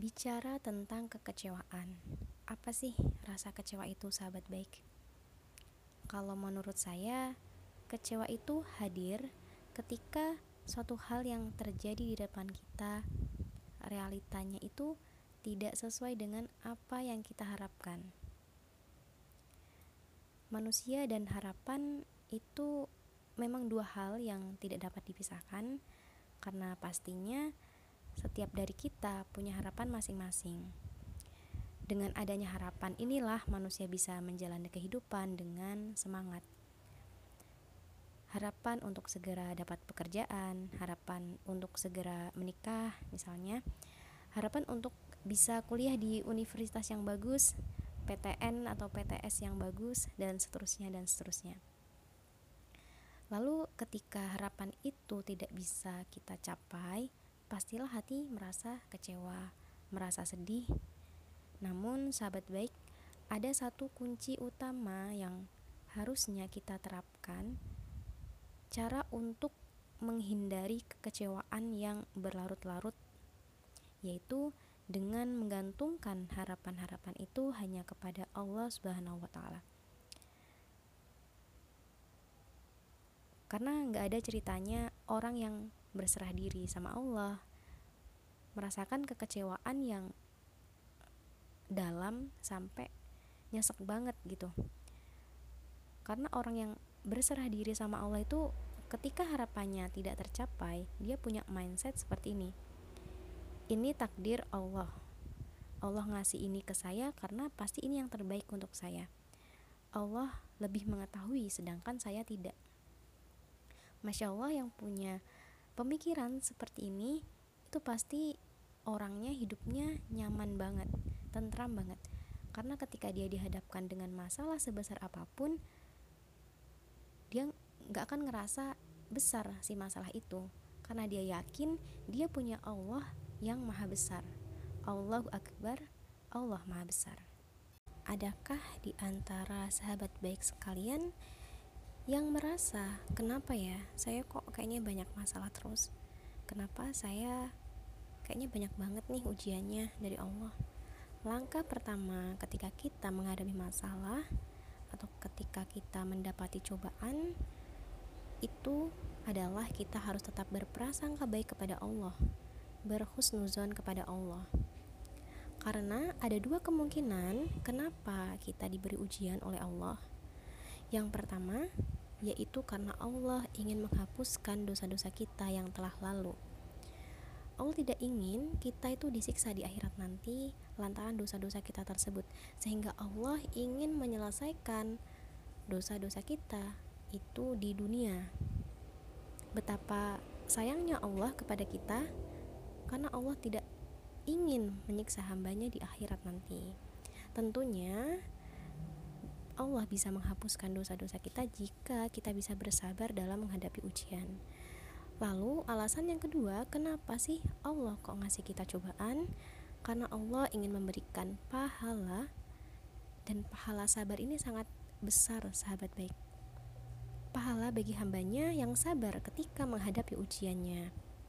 Bicara tentang kekecewaan, apa sih rasa kecewa itu, sahabat baik? Kalau menurut saya, kecewa itu hadir ketika suatu hal yang terjadi di depan kita, realitanya itu tidak sesuai dengan apa yang kita harapkan. Manusia dan harapan itu memang dua hal yang tidak dapat dipisahkan, karena pastinya setiap dari kita punya harapan masing-masing. Dengan adanya harapan inilah manusia bisa menjalani kehidupan dengan semangat. Harapan untuk segera dapat pekerjaan, harapan untuk segera menikah, misalnya, harapan untuk bisa kuliah di universitas yang bagus, PTN atau PTS yang bagus, dan seterusnya, dan seterusnya. Lalu, ketika harapan itu tidak bisa kita capai, pastilah hati merasa kecewa, merasa sedih. Namun, sahabat baik, ada satu kunci utama yang harusnya kita terapkan, cara untuk menghindari kekecewaan yang berlarut-larut, yaitu dengan menggantungkan harapan-harapan itu hanya kepada Allah Subhanahu wa Ta'ala. Karena nggak ada ceritanya orang yang berserah diri sama Allah, merasakan kekecewaan yang dalam sampai nyesek banget gitu. Karena orang yang berserah diri sama Allah itu ketika harapannya tidak tercapai, dia punya mindset seperti ini. Ini takdir Allah. Allah ngasih ini ke saya karena pasti ini yang terbaik untuk saya. Allah lebih mengetahui sedangkan saya tidak. Masya Allah yang punya pemikiran seperti ini itu pasti orangnya hidupnya nyaman banget tentram banget. Karena ketika dia dihadapkan dengan masalah sebesar apa pun dia nggak akan ngerasa besar si masalah itu. Karena dia yakin dia punya Allah yang maha besar. Allahu Akbar Allah maha besar. Adakah di antara sahabat baik sekalian yang merasa kenapa ya? Saya kok kayaknya banyak masalah terus. Kenapa saya kayaknya banyak banget nih ujiannya dari Allah? Langkah pertama ketika kita menghadapi masalah atau ketika kita mendapati cobaan itu adalah kita harus tetap berprasangka baik kepada Allah berhusnuzon kepada Allah. Karena ada dua kemungkinan kenapa kita diberi ujian oleh Allah yang pertama yaitu karena Allah ingin menghapuskan dosa-dosa kita yang telah lalu. Allah tidak ingin kita itu disiksa di akhirat nanti lantaran dosa-dosa kita tersebut, sehingga Allah ingin menyelesaikan dosa-dosa kita itu di dunia. Betapa sayangnya Allah kepada kita, karena Allah tidak ingin menyiksa hambanya di akhirat nanti. Tentunya Allah bisa menghapuskan dosa-dosa kita jika kita bisa bersabar dalam menghadapi ujian. Lalu, alasan yang kedua, kenapa sih Allah kok ngasih kita cobaan? Karena Allah ingin memberikan pahala dan pahala sabar ini sangat besar, sahabat baik. Pahala bagi hambanya yang sabar ketika menghadapi ujiannya.